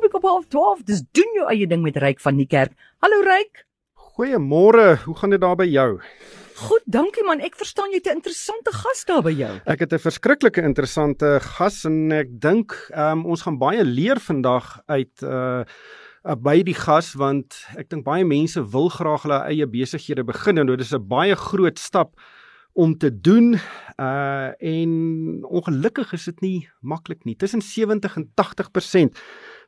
kom ek op half 12. Dis doen jou eie ding met Ryk van die kerk. Hallo Ryk. Goeiemôre. Hoe gaan dit daar by jou? Goed, dankie man. Ek verstaan jy het 'n interessante gas daar by jou. Ek het 'n verskriklike interessante gas en ek dink um, ons gaan baie leer vandag uit uh by die gas want ek dink baie mense wil graag hulle eie besighede begin en dit is 'n baie groot stap om te doen uh en ongelukkig is dit nie maklik nie. Tussen 70 en 80%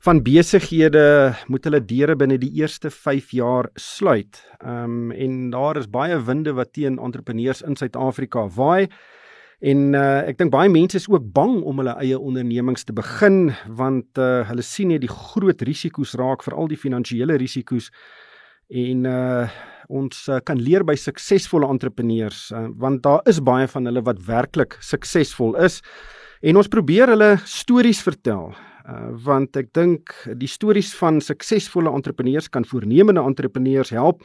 van besighede moet hulle deure binne die eerste 5 jaar sluit. Um en daar is baie winde wat teen entrepreneurs in Suid-Afrika waai. En uh ek dink baie mense is ook bang om hulle eie ondernemings te begin want uh hulle sien net die groot risiko's raak, veral die finansiële risiko's. En uh ons uh, kan leer by suksesvolle entrepreneurs uh, want daar is baie van hulle wat werklik suksesvol is en ons probeer hulle stories vertel uh, want ek dink die stories van suksesvolle entrepreneurs kan voornemende entrepreneurs help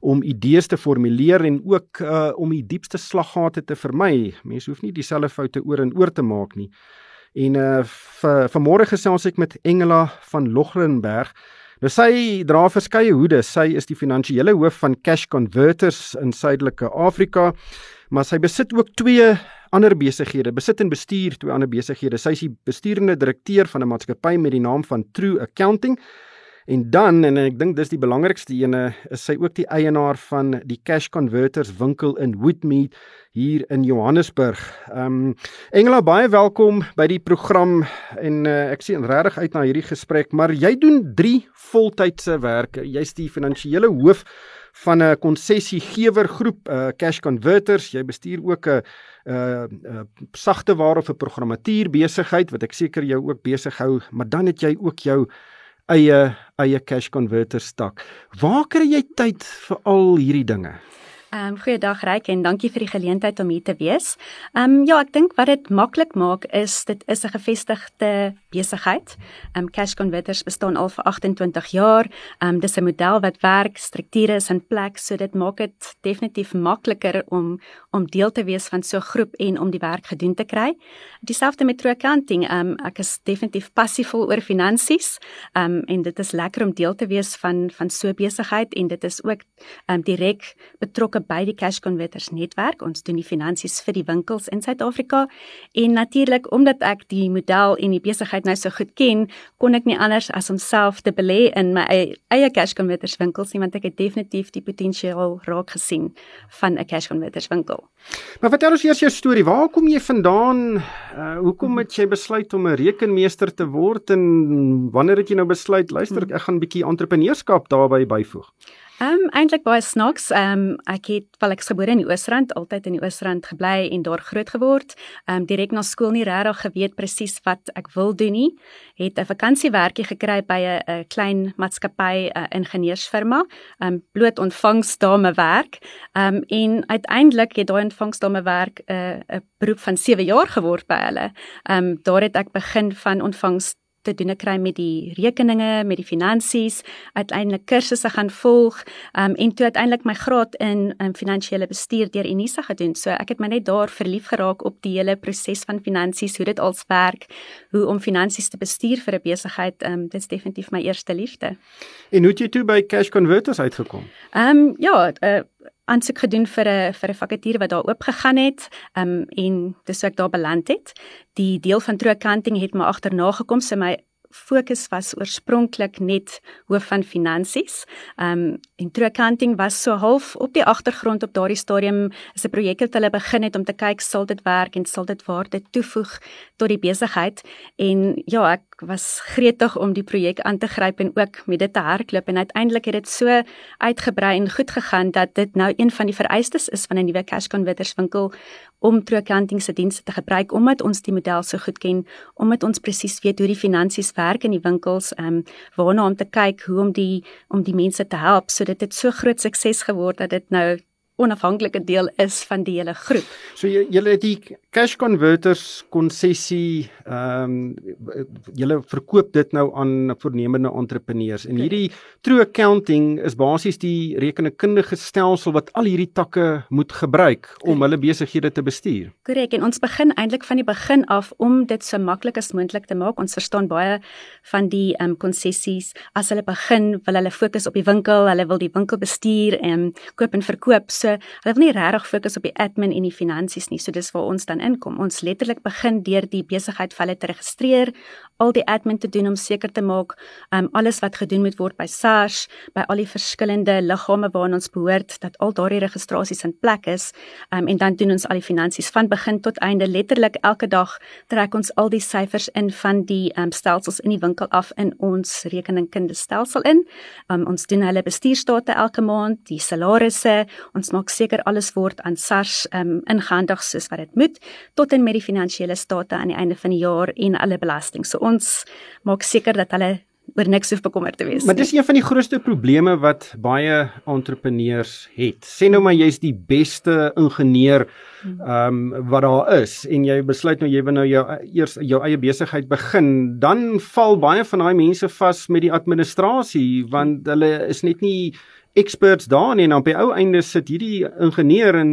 om idees te formuleer en ook uh, om die diepste slaggate te vermy. Mense hoef nie dieselfde foute oor en oor te maak nie. En uh vanmôre gesels ek met Engela van Logrenberg. Nou sy dra verskeie hoede. Sy is die finansiële hoof van Cash Converters in Suidelike Afrika, maar sy besit ook twee ander besighede. Besit en bestuur twee ander besighede. Sy is die besturende direkteur van 'n maatskappy met die naam van True Accounting. En dan en ek dink dis die belangrikste ene is sy ook die eienaar van die Cash Converters winkel in Woodmead hier in Johannesburg. Ehm um, Engela baie welkom by die program en uh, ek sien regtig uit na hierdie gesprek, maar jy doen 3 voltydse werke. Jy's die finansiële hoof van 'n konsessiegewer groep, uh, Cash Converters. Jy bestuur ook 'n uh, uh, sagte waar of 'n programmatuur besigheid wat ek seker jou ook besig hou, maar dan het jy ook jou eie eie Cash Converters tak. Waar kry jy tyd vir al hierdie dinge? Ehm um, goeiedag Ryk en dankie vir die geleentheid om hier te wees. Ehm um, ja, ek dink wat dit maklik maak is dit is 'n gevestigde besigheid. Ehm um, Cash Converters bestaan al vir 28 jaar. Ehm um, dis 'n model wat werk, strukture is in plek, so dit maak dit definitief makliker om om deel te wees van so 'n groep en om die werk gedoen te kry. Dieselfde met True Accounting. Ehm um, ek is definitief passievol oor finansies. Ehm um, en dit is lekker om deel te wees van van so 'n besigheid en dit is ook ehm um, direk betrokke betrokke by die Cash Converters netwerk. Ons doen die finansies vir die winkels in Suid-Afrika en natuurlik omdat ek die model en die besigheid nou so goed ken, kon ek nie anders as om self te belê in my eie, eie Cash Converters winkels nie want ek het definitief die potensiaal raak gesien van 'n Cash Converters winkel. Maar vertel ons eers jou storie. Waar kom jy vandaan? Uh, hoekom het jy besluit om 'n rekenmeester te word en wanneer het jy nou besluit luister ek gaan 'n bietjie entrepreneurskap daarbey byvoeg? Ehm um, eintlik baie snaaks. Ehm um, ek het wel ek gebore in die Oosrand, altyd in die Oosrand gebly en daar groot geword. Ehm um, direk na skool nie regtig geweet presies wat ek wil doen nie. Het 'n vakansiewerkie gekry by 'n klein maatskappy, 'n ingenieursfirma. Ehm um, bloot ontvangsdame werk. Ehm um, en uiteindelik het daai ontvangsdame werk 'n uh, beroep van 7 jaar geword by hulle. Ehm um, daar het ek begin van ontvangs te doen kry met die rekeninge, met die finansies, uiteindelik kursusse gaan volg, um, en toe uiteindelik my graad in um, finansiële bestuur deur Unisa gedoen. So ek het my net daar verlief geraak op die hele proses van finansies, hoe dit als werk, hoe om finansies te bestuur vir 'n besigheid. Um, dit is definitief my eerste liefde. En hoe het jy toe by Cash Converters uitgekom? Ehm um, ja, uh, aansoek gedoen vir 'n vir 'n vakature wat daar oop gegaan het, ehm um, en dis hoe ek daar beland het. Die deel van True Accounting het my agterna gekom, so my fokus was oorspronklik net hoof van finansies. Ehm um, en True Accounting was so half op die agtergrond op daardie stadium is 'n projek wat hulle begin het om te kyk sal dit werk en sal dit waarde toevoeg tot die besigheid. En ja, ek was gretig om die projek aan te gryp en ook met dit te hardloop en uiteindelik het dit so uitgebrei en goed gegaan dat dit nou een van die vereistes is van 'n nuwe cash converters winkel om True Accounting se dienste te gebruik omdat ons die model so goed ken, omdat ons presies weet hoe die finansies werk in die winkels, ehm um, waarna om te kyk hoe om die om die mense te help sodat dit so groot sukses geword dat dit nou onafhanklike deel is van die hele groep. So jy jy het die cash converters konsessie ehm um, julle verkoop dit nou aan voornemende entrepreneurs en hierdie true accounting is basies die rekenkundige stelsel wat al hierdie takke moet gebruik om hulle besighede te bestuur. Korrek en ons begin eintlik van die begin af om dit so maklik as moontlik te maak. Ons verstaan baie van die ehm um, konsessies as hulle begin wil hulle fokus op die winkel, hulle wil die winkel bestuur en koop en verkoop. So hulle wil nie regtig fokus op die admin en die finansies nie. So dis waar ons dan inkom. Ons letterlik begin deur die besigheid vir hulle te registreer, al die admin te doen om seker te maak um alles wat gedoen moet word by SARS, by al die verskillende liggame waarna ons behoort dat al daardie registrasies in plek is. Um en dan doen ons al die finansies van begin tot einde. Letterlik elke dag trek ons al die syfers in van die um stelsels in die winkel af in ons rekeningkunde stelsel in. Um ons doen hulle bestuurstate elke maand, die salarisse, ons maak seker alles word aan SARS um ingehandig soos wat dit moet tot en met die finansiële state aan die einde van die jaar en alle belasting. So ons maak seker dat hulle oor niks hoef bekommerd te wees. Maar dis een van die grootste probleme wat baie entrepreneurs het. Sê nou maar jy's die beste ingenieur ehm um, wat daar is en jy besluit nou jy wil nou jou eers jou eie besigheid begin, dan val baie van daai mense vas met die administrasie want hulle is net nie experts daar nie en op die ou einde sit hierdie ingenieur in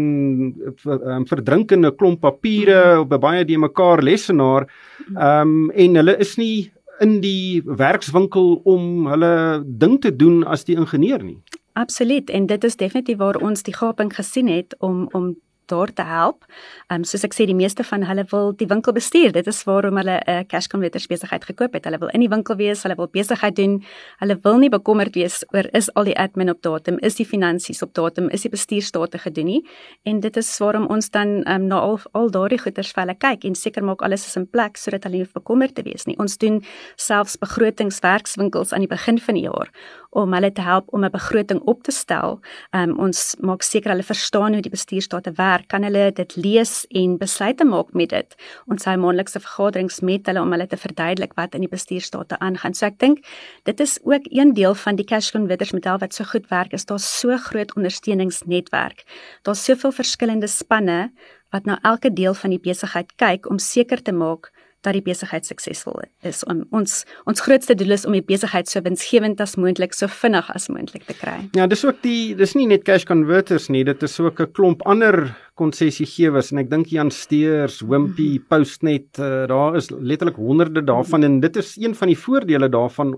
um, verdrinkende klomp papiere op 'n baie die mekaar lesenaar ehm um, en hulle is nie in die werkswinkel om hulle ding te doen as die ingenieur nie. Absoluut en dit is definitief waar ons die gaping gesien het om om daar te help. Ehm um, soos ek sê die meeste van hulle wil die winkel bestuur. Dit is waarom hulle 'n uh, cash converters besigheid gekoop het. Hulle wil in die winkel wees, hulle wil besigheid doen. Hulle wil nie bekommerd wees oor is al die admin op datum, is die finansies op datum, is die bestuurstate gedoen nie. En dit is waarom ons dan ehm um, na al al daardie goeders vir hulle kyk en seker maak alles is in plek sodat hulle nie hoef bekommerd te wees nie. Ons doen selfs begrotingswerkswinkels aan die begin van die jaar om hulle te help om 'n begroting op te stel. Ehm um, ons maak seker hulle verstaan hoe die bestuurstate werk, kan hulle dit lees en besluite maak met dit. Ons hou maandelikse vergaderings met hulle om hulle te verduidelik wat in die bestuurstate aangaan. So ek dink dit is ook een deel van die cash converters model wat so goed werk is daar so groot ondersteuningsnetwerk. Daar's soveel verskillende spanne wat na elke deel van die besigheid kyk om seker te maak dat die besigheid suksesvol is. Om, ons ons grootste doel is om die besigheid so winsgewend as moontlik, so vinnig as moontlik te kry. Ja, dis ook die dis nie net cash converters nie, dit is ook 'n klomp ander konsessiegewers en ek dink Jan Steers, Wimpy, -hmm. Postnet, uh, daar is letterlik honderde daarvan en dit is een van die voordele daarvan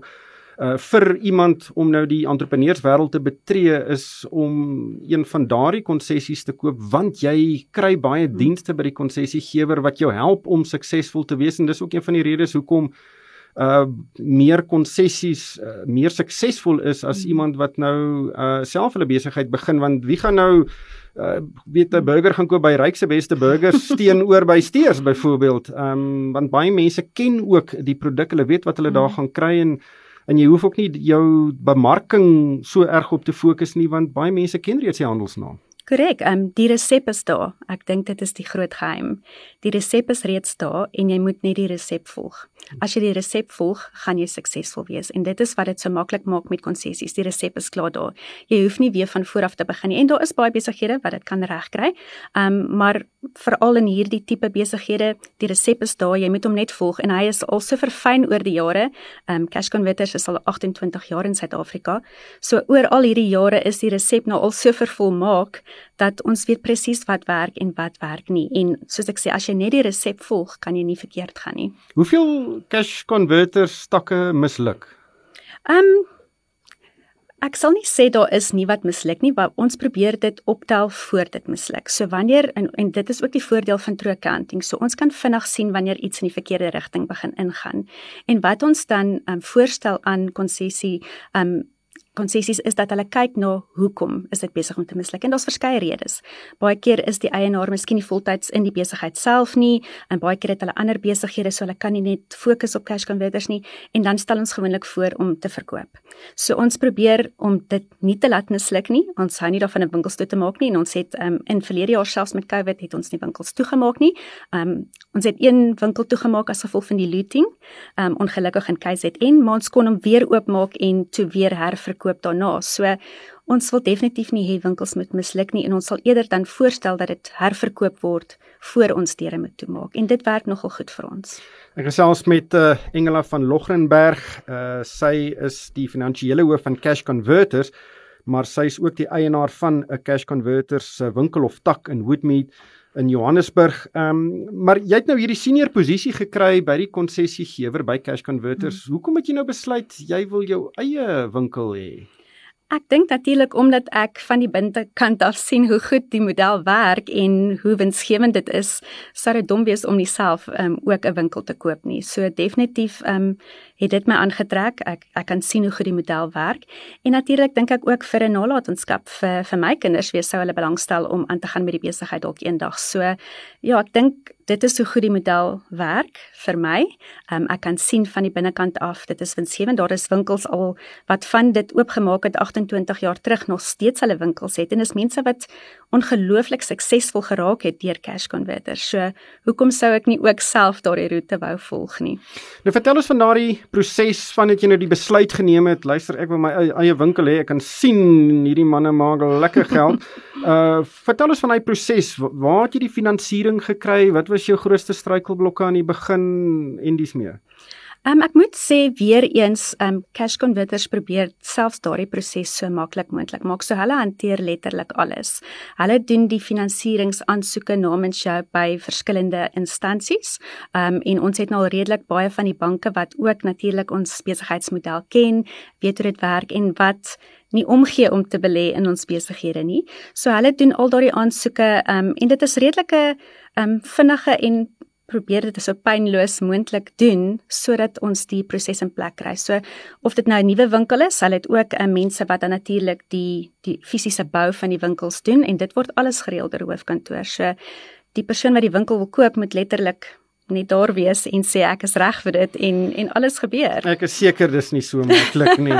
uh vir iemand om nou die entrepreneurswêreld te betree is om een van daardie konsessies te koop want jy kry baie hmm. dienste by die konsessiegewer wat jou help om suksesvol te wees en dis ook een van die redes hoekom uh meer konsessies uh, meer suksesvol is as hmm. iemand wat nou uh self hulle besigheid begin want wie gaan nou uh weet 'n burger gaan koop by Rykse Beste Burgers teenoor by Steers byvoorbeeld um want baie mense ken ook die produk hulle weet wat hulle daar hmm. gaan kry en en jy hoef ook nie jou bemarking so erg op te fokus nie want baie mense ken reeds die handelsnaam. Korrek, ehm um, die resep is daar. Ek dink dit is die groot geheim. Die resep is reeds daar en jy moet net die resep volg. As jy die resep volg, gaan jy suksesvol wees en dit is wat dit so maklik maak met konsessies. Die resep is klaar daar. Jy hoef nie weer van voor af te begin nie. En daar is baie besighede wat dit kan regkry. Ehm um, maar veral in hierdie tipe besighede, die resep is daar. Jy moet hom net volg en hy is al so verfyn oor die jare. Ehm um, Cash Converters is al 28 jaar in Suid-Afrika. So oor al hierdie jare is die resep nou al so vervolmaak dat ons weet presies wat werk en wat werk nie. En soos ek sê, as jy net die resep volg, kan jy nie verkeerd gaan nie. Hoeveel cash converter stakke misluk? Ehm um, ek sal nie sê daar is nie wat misluk nie, maar ons probeer dit optel voor dit misluk. So wanneer en, en dit is ook die voordeel van true accounting. So ons kan vinnig sien wanneer iets in die verkeerde rigting begin ingaan. En wat ons dan ehm um, voorstel aan konsessie ehm um, konsessies is dat hulle kyk na hoekom is dit besig om te misluk en daar's verskeie redes. Baie keer is die eienaar miskien nie voltyds in die besigheid self nie en baie keer het hulle ander besighede so hulle kan nie net fokus op cash converters nie en dan stel ons gewoonlik voor om te verkoop. So ons probeer om dit nie te laat misluk nie. Ons hou nie daarvan 'n winkels toe te maak nie en ons het um, in verlede jaar selfs met COVID het ons nie winkels toegemaak nie. Um ons het een winkel toegemaak as gevolg van die looting. Um ongelukkig in KZN, maar ons kon hom weer oopmaak en toe weer herverkoop verkoop daarna. So ons wil definitief nie hê winkels moet misluk nie en ons sal eerder dan voorstel dat dit herverkoop word voor ons deure moet toemaak en dit werk nogal goed vir ons. Ek gesels met uh, Engela van Logrenberg. Uh, sy is die finansiële hoof van Cash Converters, maar sy is ook die eienaar van 'n Cash Converters uh, winkel of tak in Woodmead in Johannesburg. Ehm um, maar jy het nou hierdie senior posisie gekry by die konsessiegewer by Cash Converters. Hmm. Hoekom het jy nou besluit jy wil jou eie winkel hê? Ek dink natuurlik omdat ek van die bintekant af sien hoe goed die model werk en hoe winsgewend dit is, sou dit dom wees om nie self um, ook 'n winkel te koop nie. So definitief um, het dit my aangetrek. Ek ek kan sien hoe goed die model werk en natuurlik dink ek ook vir 'n nalatenskap vir vir my kinders wees sou hulle belangstel om aan te gaan met die besigheid dalk eendag. So ja, ek dink dit is hoe goed die model werk vir my. Um, ek kan sien van die binnekant af, dit is winsgewend. Daar is winkels al wat van dit oopgemaak het 28 jaar terug nog steeds hulle winkels het en dis mense wat ongelooflik suksesvol geraak het deur cash converters. So, hoekom sou ek nie ook self daardie roete wou volg nie? Nou vertel ons van daardie proses van dit jy nou die besluit geneem het. Luister, ek wil my eie winkel hê. Ek kan sien hierdie manne maak lekker geld. uh vertel ons van daai proses. Waar het jy die finansiering gekry? Wat was jou grootste struikelblokke aan die begin en dis meer? Um, ek moet sê weer eens, um Cash Converters probeer selfs daardie proses so maklik moontlik maak. So hulle hanteer letterlik alles. Hulle doen die finansieringsaansoeke namens jou by verskillende instansies. Um en ons het nou al redelik baie van die banke wat ook natuurlik ons besigheidsmodel ken, weet hoe dit werk en wat nie omgee om te belê in ons besighede nie. So hulle doen al daardie aansoeke um en dit is redelike um vinnige en probeer dit so pynloos moontlik doen sodat ons die proses in plek kry. So of dit nou 'n nuwe winkel is, sal dit ook 'n uh, mense wat dan natuurlik die die fisiese bou van die winkels doen en dit word alles gereël deur hoofkantoor. So die persoon wat die winkel wil koop moet letterlik net daar wees en sê ek is reg vir dit en en alles gebeur. Ek is seker dis nie so maklik nie.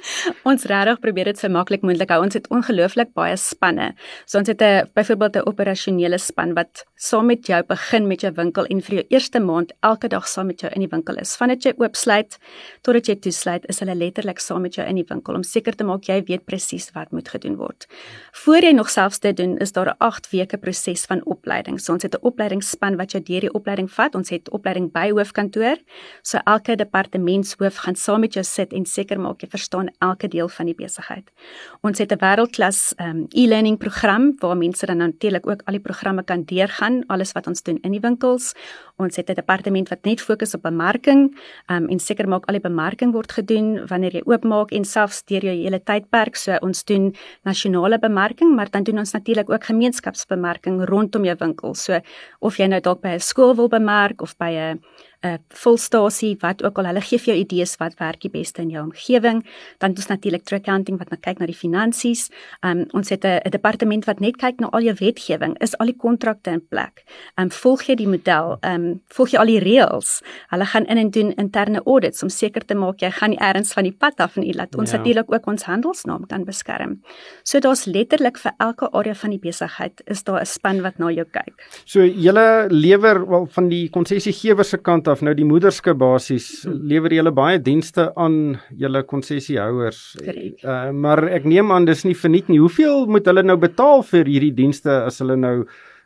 ons regtig probeer dit so maklik moontlik hou. Ons het ongelooflik baie spanne. So ons het 'n byvoorbeeld 'n operasionele span wat saam met jou begin met jou winkel en vir jou eerste maand elke dag saam met jou in die winkel is. Vandat jy oopsluit totdat jy toesluit, is hulle letterlik saam met jou in die winkel om seker te maak jy weet presies wat moet gedoen word. Voor jy nog selfs dit doen, is daar 'n 8 weke proses van opleiding. So ons het 'n opleidingsspan wat jou deur die opleiding vat. Ons het opleiding by hoofkantoor. So elke departementshoof gaan saam met jou sit en seker maak jy verstaan elke deel van die besigheid. Ons het 'n wêreldklas um, e-learning program waar mense dan natuurlik ook al die programme kan deurgaan, alles wat ons doen in die winkels. Ons het 'n departement wat net fokus op bemarking um, en seker maak al die bemarking word gedoen wanneer jy oopmaak en selfs deur jou hele tydperk. So ons doen nasionale bemarking, maar dan doen ons natuurlik ook gemeenskapsbemarking rondom jou winkel. So of jy nou dalk by 'n skool wil bemark of by 'n 'n volstasie wat ook al hulle gee vir jou idees wat werk die beste in jou omgewing. Dan het ons natuurlik true accounting wat nou kyk na die finansies. Um ons het 'n departement wat net kyk na al jou wetgewing. Is al die kontrakte in plek? Um volg jy die model? Um volg jy al die reëls? Hulle gaan in en doen interne audits om seker te maak jy gaan nie ergens van die pad af en jy laat ons ja. natuurlik ook ons handelsnaam kan beskerm. So daar's letterlik vir elke area van die besigheid is daar 'n span wat na jou kyk. So julle lewer wel van die konsessiegewer se kant af nou die moederskap basies hmm. lewer julle baie dienste aan julle konsessiehouers. Uh, maar ek neem aan dis nie verniet nie. Hoeveel moet hulle nou betaal vir hierdie dienste as hulle nou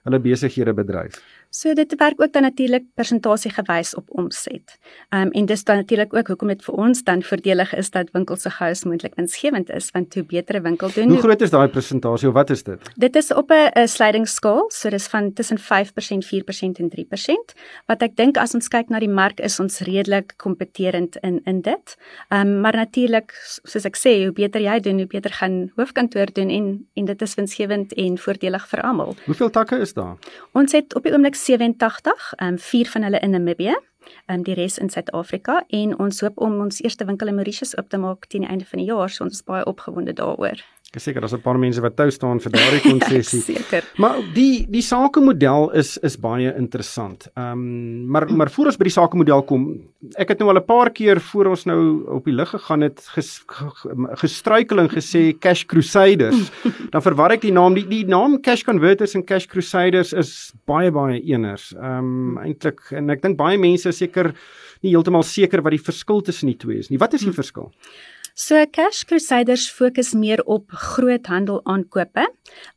hulle besighede bedryf? So dit werk ook dan natuurlik persentasie gewys op omset. Ehm um, en dis dan natuurlik ook hoekom dit vir ons dan voordelig is dat winkels so gou as moontlik winsgewend is want hoe beter 'n winkel doen. Hoe groot is daai persentasie of wat is dit? Dit is op 'n slidingsskaal, so dis van tussen 5%, 4% en 3%. Wat ek dink as ons kyk na die mark is ons redelik kompeterend in in dit. Ehm um, maar natuurlik soos ek sê, hoe beter jy doen, hoe beter gaan hoofkantoor doen en en dit is winsgewend en voordelig vir almal. Hoeveel takke is daar? Ons het op die oomblik 87, ehm um, vier van hulle in Namibië, ehm um, die res in Suid-Afrika en ons hoop om ons eerste winkel in Mauritius oop te maak teen die einde van die jaar, so ons is baie opgewonde daaroor. Ek is seker daar's 'n paar mense wat tou staan vir daardie konsessie. ja, seker. Maar die die sakemodel is is baie interessant. Ehm um, maar maar voor ons by die sakemodel kom, ek het nou al 'n paar keer voor ons nou op die lig gegaan het ges, gestruikeling gesê Cash Crusaders. Dan verwar ek die naam die die naam Cash Converters en Cash Crusaders is baie baie eeners. Ehm um, eintlik en ek dink baie mense is seker nie heeltemal seker wat die verskil tussen die twee is nie. Wat is die verskil? So Cash Crusaders fokus meer op groothandel aankope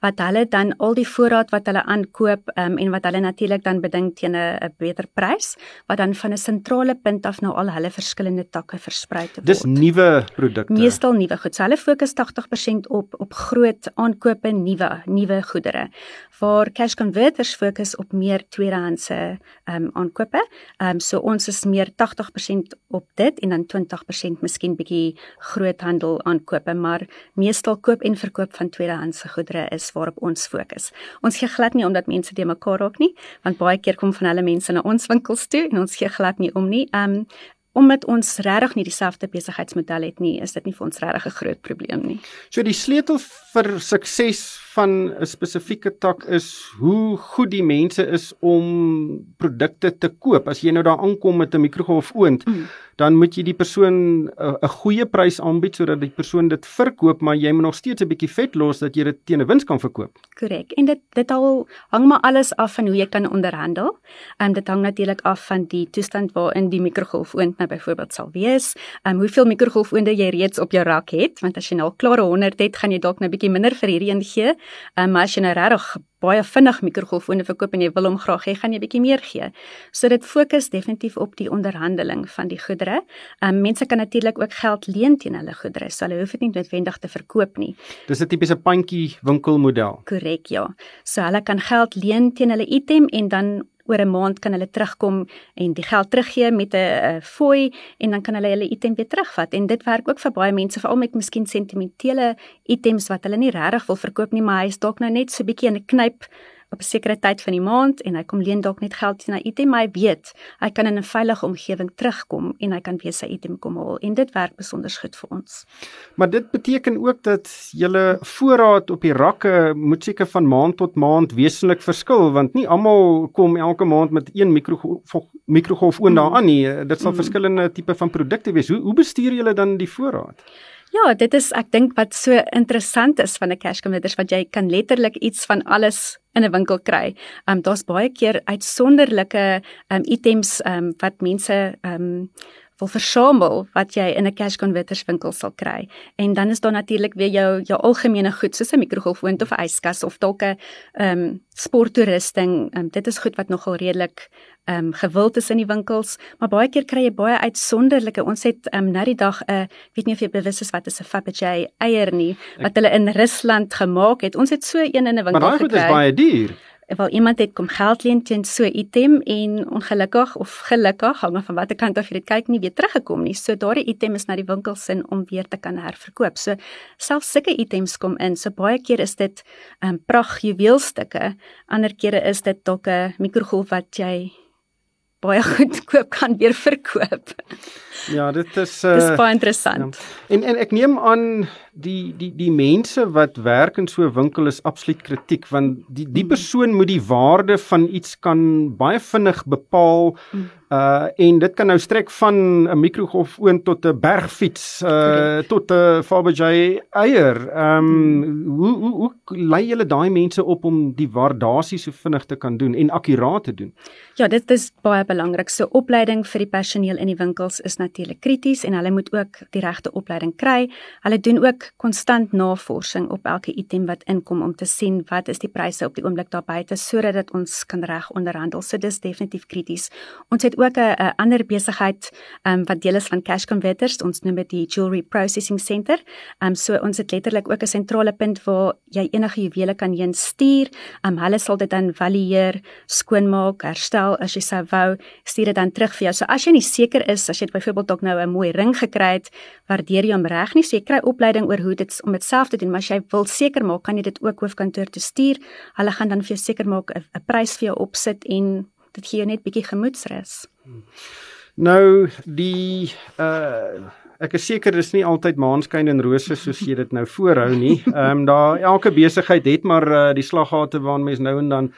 wat hulle dan al die voorraad wat hulle aankoop um, en wat hulle natuurlik dan beding teen 'n beter prys wat dan van 'n sentrale punt af na al hulle verskillende takke versprei te word. Dis nuwe produkte. Meestal nuwe goed. So hulle fokus 80% op op groot aankope, nuwe nuwe goedere. Waar Cash Converters fokus op meer tweedehandse ehm um, aankope. Ehm um, so ons is meer 80% op dit en dan 20% miskien bietjie groothandel aankope, maar meestal koop en verkoop van tweedehandse goedere is waarop ons fokus. Ons gee glad nie omdat mense te mekaar raak nie, want baie keer kom van hulle mense na ons winkels toe en ons gee glad nie om nie. Um omdat ons regtig nie dieselfde besigheidsmodel het nie, is dit nie vir ons regtig 'n groot probleem nie. So die sleutel vir sukses van 'n spesifieke tak is hoe goed die mense is om produkte te koop. As jy nou daar aankom met 'n mikrogolfoond, mm dan moet jy die persoon 'n uh, goeie prys aanbied sodat die persoon dit verkoop, maar jy moet nog steeds 'n bietjie vet los dat jy dit teen 'n wins kan verkoop. Korrek. En dit dit al hang maar alles af van hoe jy kan onderhandel. Ehm um, dit hang natuurlik af van die toestand waarin die mikrogolfoond nou byvoorbeeld sal wees. Ehm um, hoeveel mikrogolfoonde jy reeds op jou rak het, want as jy nou al klare 100 het, gaan jy dalk nou bietjie minder vir hierdie een gee. Um, maar as jy nou regtig baie vinnig mikrogolfoone verkoop en jy wil hom graag hê, gaan jy bietjie meer gee. So dit fokus definitief op die onderhandeling van die goedere. Um mense kan natuurlik ook geld leen teen hulle goedere. So hulle hoef dit nie noodwendig te verkoop nie. Dis 'n tipiese pandjie winkelmodel. Korrek, ja. So hulle kan geld leen teen hulle item en dan oor 'n maand kan hulle terugkom en die geld teruggee met 'n fooi en dan kan hulle hulle item weer terugvat. En dit werk ook vir baie mense veral met miskien sentimentele items wat hulle nie regtig wil verkoop nie maar hy is dalk nou net so bietjie in 'n knyp op 'n sekere tyd van die maand en hy kom leen dalk net geld teen 'n item maar hy weet hy kan in 'n veilige omgewing terugkom en hy kan weer sy item kom haal en dit werk besonder goed vir ons. Maar dit beteken ook dat julle voorraad op die rakke moet seker van maand tot maand wesentlik verskil want nie almal kom elke maand met een mikrogolf mikrogolf oond daaraan nie. Dit sal mm. verskillende tipe van produkte wees. Hoe hoe bestuur julle dan die voorraad? Ja, dit is ek dink wat so interessant is van 'n converter wat jy kan letterlik iets van alles in 'n winkel kry. Ehm um, daar's baie keer uitsonderlike ehm um, items ehm um, wat mense ehm um, wil versamel wat jy in 'n cash converters winkel sal kry. En dan is daar natuurlik weer jou jou algemene goed soos 'n mikrogolfoond of 'n yskas of dalk 'n ehm um, sporttoerusting. Um, dit is goed wat nogal redelik ehm um, gewild is in die winkels, maar baie keer kry jy baie uitsonderlike. Ons het ehm um, nou die dag 'n uh, weet nie of jy bewus is wat is 'n Fabergé eier nie wat hulle in Rusland gemaak het. Ons het so een in 'n winkel gekry. Maar daai goed is baie duur wel iemand het kom geld leen teen so item en ongelukkig of gelukkig hang af van watter kant af jy dit kyk nie weer teruggekom nie. So daardie item is na die winkels sin om weer te kan herverkoop. So selfs sulke items kom in. So baie keer is dit 'n um, pragt juweelstukke. Ander kere is dit dalk 'n mikrogolf wat jy baie goedkoop kan weer verkoop. Ja, dit is uh, Dis baie interessant. Ja. En en ek neem aan die die die mense wat werk in so 'n winkel is absoluut kritiek want die die mm. persoon moet die waarde van iets kan baie vinnig bepaal mm. Uh en dit kan nou strek van 'n mikrogolf oond tot 'n bergfiets uh Correct. tot 'n Fabergé eier. Ehm um, hoe hoe hoe lei julle daai mense op om die waardasie so vinnig te kan doen en akkuraat te doen? Ja, dit is baie belangrik. So opleiding vir die personeel in die winkels is natuurlik krities en hulle moet ook die regte opleiding kry. Hulle doen ook konstant navorsing op elke item wat inkom om te sien wat is die pryse op die oomblik daar buite sodat dit ons kan reg onderhandel. So dis definitief krities. Ons het ook 'n ander besigheid um, wat deel is van Cash Converters. Ons noem dit die Jewelry Processing Center. Um so ons het letterlik ook 'n sentrale punt waar jy enige juwele kan heen stuur. Um hulle sal dit dan valideer, skoonmaak, herstel as jy sou wou, stuur dit dan terug vir jou. So as jy nie seker is as jy byvoorbeeld dalk nou 'n mooi ring gekry het, waardeer jy hom reg nie, so jy kry opleiding oor hoe dit om dit self te doen, maar as jy wil seker maak, kan jy dit ook hoofkantoor toe stuur. Hulle gaan dan vir jou seker maak 'n prys vir jou opsit en dit gee jou net bietjie gemoedsrus. Nou die uh ek is seker dis nie altyd maanskyn en rose soos jy dit nou voorhou nie. Ehm um, daar elke besigheid het maar uh, die slaggate waarin mens nou en dan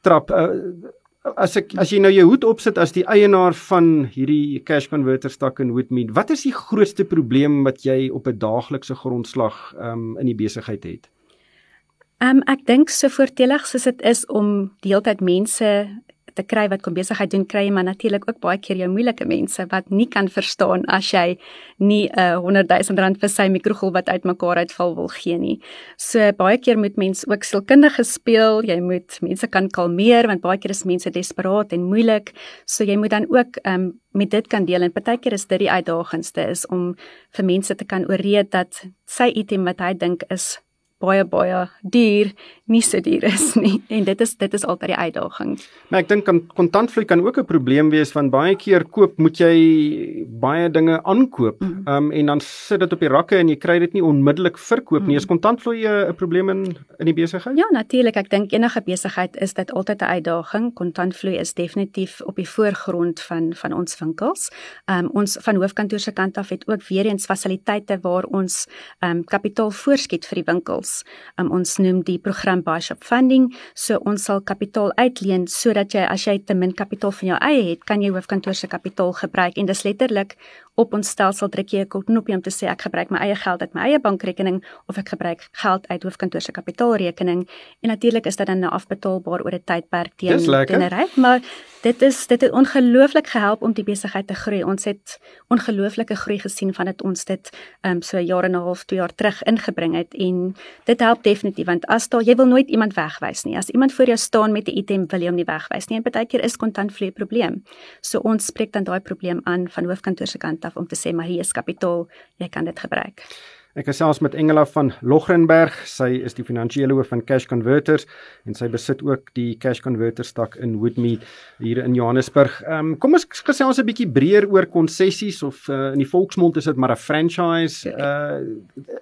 trap. Uh, as ek as jy nou jou hoed opsit as die eienaar van hierdie cash converter stak in Woodmead, wat is die grootste probleem wat jy op 'n daaglikse grondslag um in die besigheid het? Ehm um, ek dink so voordelig soos dit is om deeltyd mense te kry wat kom besigheid doen kry, maar natuurlik ook baie keer jou moeilike mense wat nie kan verstaan as jy nie 'n uh, 100 000 rand vir sy mikrogolf wat uitmekaar uitval wil gee nie. So baie keer moet mens ook sielkundige speel, jy moet mense kan kalmeer want baie keer is mense desperaat en moeilik. So jy moet dan ook um, met dit kan deel en partykeer is dit die uitdagendste is om vir mense te kan ooreed dat sy item wat hy dink is baie baie duur nie so duur is nie en dit is dit is altyd die uitdaging. Maar ek dink kontantvloei kan ook 'n probleem wees want baie keer koop moet jy baie dinge aankoop. Mm. um, en dan sit dit op die rakke en jy kry dit nie onmiddellik verkoop mm. nie. Is kontantvloei 'n probleem in in die besigheid? Ja, natuurlik. Ek dink enige besigheid is dit altyd 'n uitdaging. Kontantvloei is definitief op die voorgrond van van ons winkels. Um, ons van hoofkantoor se kant af het ook weer eens fasiliteite waar ons um, kapitaal voorskiet vir die winkels. Um, ons noem die program Bishop Funding, so ons sal kapitaal uitleen sodat jy as jy te min kapitaal van jou eie het, kan jy hoofkantoor se kapitaal gebruik en dis letterlik op ons stelsel druk jy 'n knoppie om te sê ek gebruik my eie geld uit my eie bankrekening of ek gebruik geld uit hoofkantoor se kapitaalrekening. En natuurlik is dit dan nou afbetaalbaar oor 'n tydperk teen teen ryk maar dit is dit het ongelooflik gehelp om die besigheid te groei. Ons het ongelooflike groei gesien van dit ons dit um, so 'n jaar en 'n half 2 jaar terug ingebring het. En dit help definitief want as daar jy wil nooit iemand wegwys nie. As iemand voor jou staan met 'n item wil jy hom nie wegwys nie. En baie keer is kontantvloei 'n probleem so ons spreek dan daai probleem aan van hoofkantoor se kant af om te sê maar hier is kapitaal, jy kan dit gebruik. Ek gesels met Engela van Logrenberg. Sy is die finansiële hoof van Cash Converters en sy besit ook die Cash Converter stak in Woodmead hier in Johannesburg. Ehm um, kom ons gesels 'n bietjie breër oor konsessies of uh, in die volksmond is dit maar 'n franchise. Uh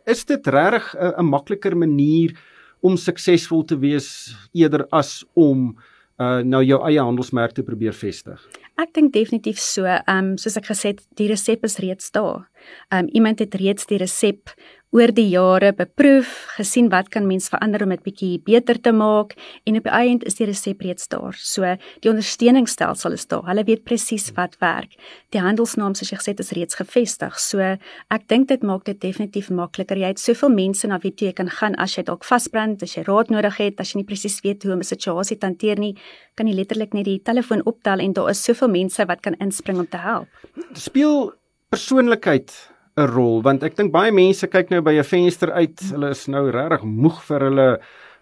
is dit regtig 'n makliker manier om suksesvol te wees eerder as om uh nou jou eie handelsmerk te probeer vestig? Ek dink definitief so. Ehm um, soos ek gesê het, die resep is reeds daar. Ehm um, iemand het reeds die resep oor die jare beproef, gesien wat kan mens verander om dit bietjie beter te maak en op die einde is die resep reeds daar. So die ondersteuningsstelsel is daar. Hulle weet presies wat werk. Die handelsnaam soos jy gesê het is reeds gevestig. So ek dink dit maak dit definitief makliker. Jy het soveel mense na wie jy kan gaan as jy dalk vasbrand, as jy raad nodig het, as jy nie presies weet hoe om 'n situasie te hanteer nie, kan jy letterlik net die telefoon optel en daar is soveel mense wat kan inspring om te help. Speel persoonlikheid 'n rol want ek dink baie mense kyk nou by 'n venster uit. Hulle is nou regtig moeg vir hulle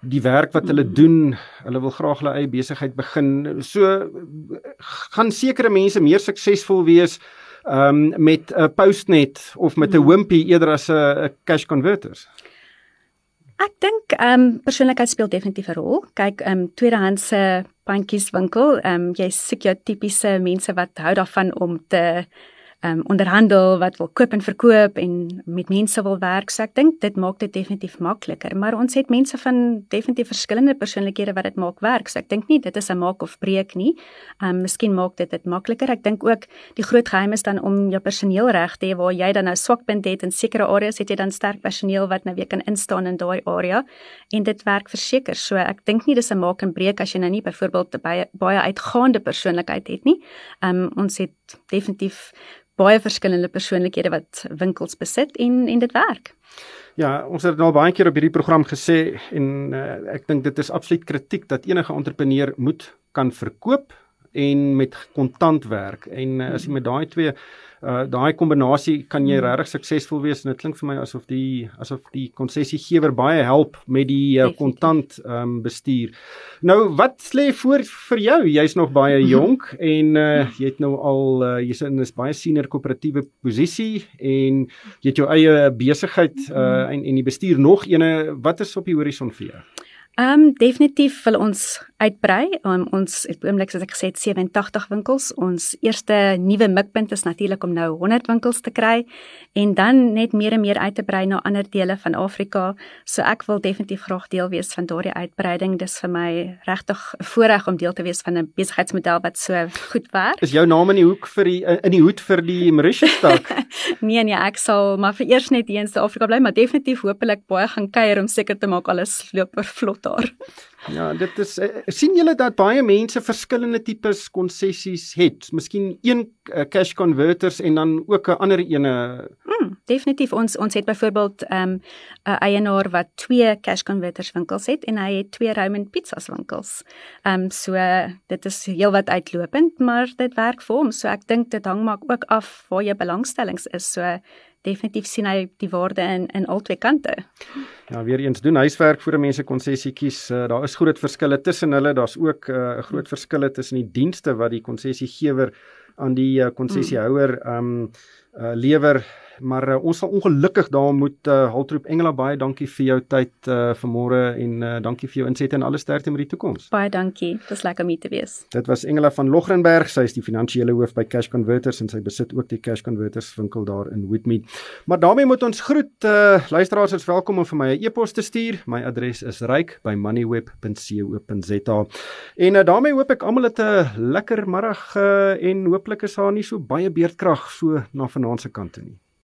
die werk wat hulle doen. Hulle wil graag hulle eie besigheid begin. So gaan sekere mense meer suksesvol wees um met 'n postnet of met 'n wimpie eerder as 'n cash converters. Ek dink ehm um, persoonlikheid speel definitief 'n rol. Kyk, ehm um, tweedehandse pandjieswinkel, ehm um, jy soek jou tipiese mense wat hou daarvan om te um, onderhandel wat wil koop en verkoop en met mense wil werk. So ek dink dit maak dit definitief makliker, maar ons het mense van definitief verskillende persoonlikhede wat dit maak werk. So ek dink nie dit is 'n maak of breek nie. Um miskien maak dit dit makliker. Ek dink ook die groot geheim is dan om jou personeel reg te hê waar jy dan nou swakpunt het in sekere areas het jy dan sterk personeel wat nou weer kan instaan in daai area en dit werk verseker. So ek dink nie dis 'n maak en breek as jy nou nie byvoorbeeld baie baie uitgaande persoonlikheid het nie. Um ons het definitief baie verskillende persoonlikhede wat winkels besit en en dit werk. Ja, ons het nou baie keer op hierdie program gesê en uh, ek dink dit is absoluut kritiek dat enige entrepreneur moet kan verkoop en met kontant werk en uh, as jy met daai twee uh daai kombinasie kan jy hmm. regtig suksesvol wees en dit klink vir my asof die asof die konsessiegewer baie help met die uh, kontant um bestuur. Nou wat lê voor vir jou? Jy's nog baie jonk en uh jy het nou al uh, jy's in 'n baie senior koöperatiewe posisie en jy het jou eie besigheid uh en en die bestuur nog ene wat is op die horison vir jou? Ehm um, definitief wil ons uitbrei. Um, ons het oomblik soos ek gesê het 87 winkels. Ons eerste nuwe mikpunt is natuurlik om nou 100 winkels te kry en dan net meer en meer uit te brei na ander dele van Afrika. So ek wil definitief graag deel wees van daardie uitbreiding. Dis vir my regtig 'n voorreg om deel te wees van 'n besigheidsmodel wat so goed werk. Is jou naam in die hoek vir die in die hoed vir die Mauritius tak? nee nee, ek sal maar vir eers net hier in Suid-Afrika bly, maar definitief hopelik baie gaan kuier om seker te maak alles loop vlot daar. Ja, dit is uh, sien julle dat baie mense verskillende tipes konsessies het. Miskien een uh, cash converters en dan ook 'n ander ene. Mm, definitief ons ons het byvoorbeeld 'n um, eienaar wat twee cash converters winkels het en hy het twee Raymond Pizzas winkels. Ehm um, so dit is heelwat uitlopend, maar dit werk vir hom. So ek dink dit hang maar ook af waar jou belangstellings is. So definitief sien hy die waarde in in albei kante. Ja, weer eens doen huiswerk voor mense konsessie kies. Uh, daar is groot verskille tussen hulle. Daar's ook eh, 'n uh, groot verskille tussen die dienste wat die konsessiegewer aan die uh, konsessiehouer ehm um, uh, lewer maar uh, ons sal ongelukkig daar moet uh, haltroep Engela baie dankie vir jou tyd uh, vanmôre en uh, dankie vir jou insette en alle sterkte met die toekoms. Baie dankie. Dit was lekker om hier te wees. Dit was Engela van Logrenberg. Sy is die finansiële hoof by Cash Converters en sy besit ook die Cash Converters winkel daar in Woodmead. Maar daarmee moet ons groet. Uh, luisteraars is welkom om vir my 'n e-pos te stuur. My adres is ryk@moneyweb.co.za. En uh, daarmee hoop ek almal het 'n lekker middag uh, en hooplik is daar nie so baie beerdkrag so na vanaand se kant toe nie.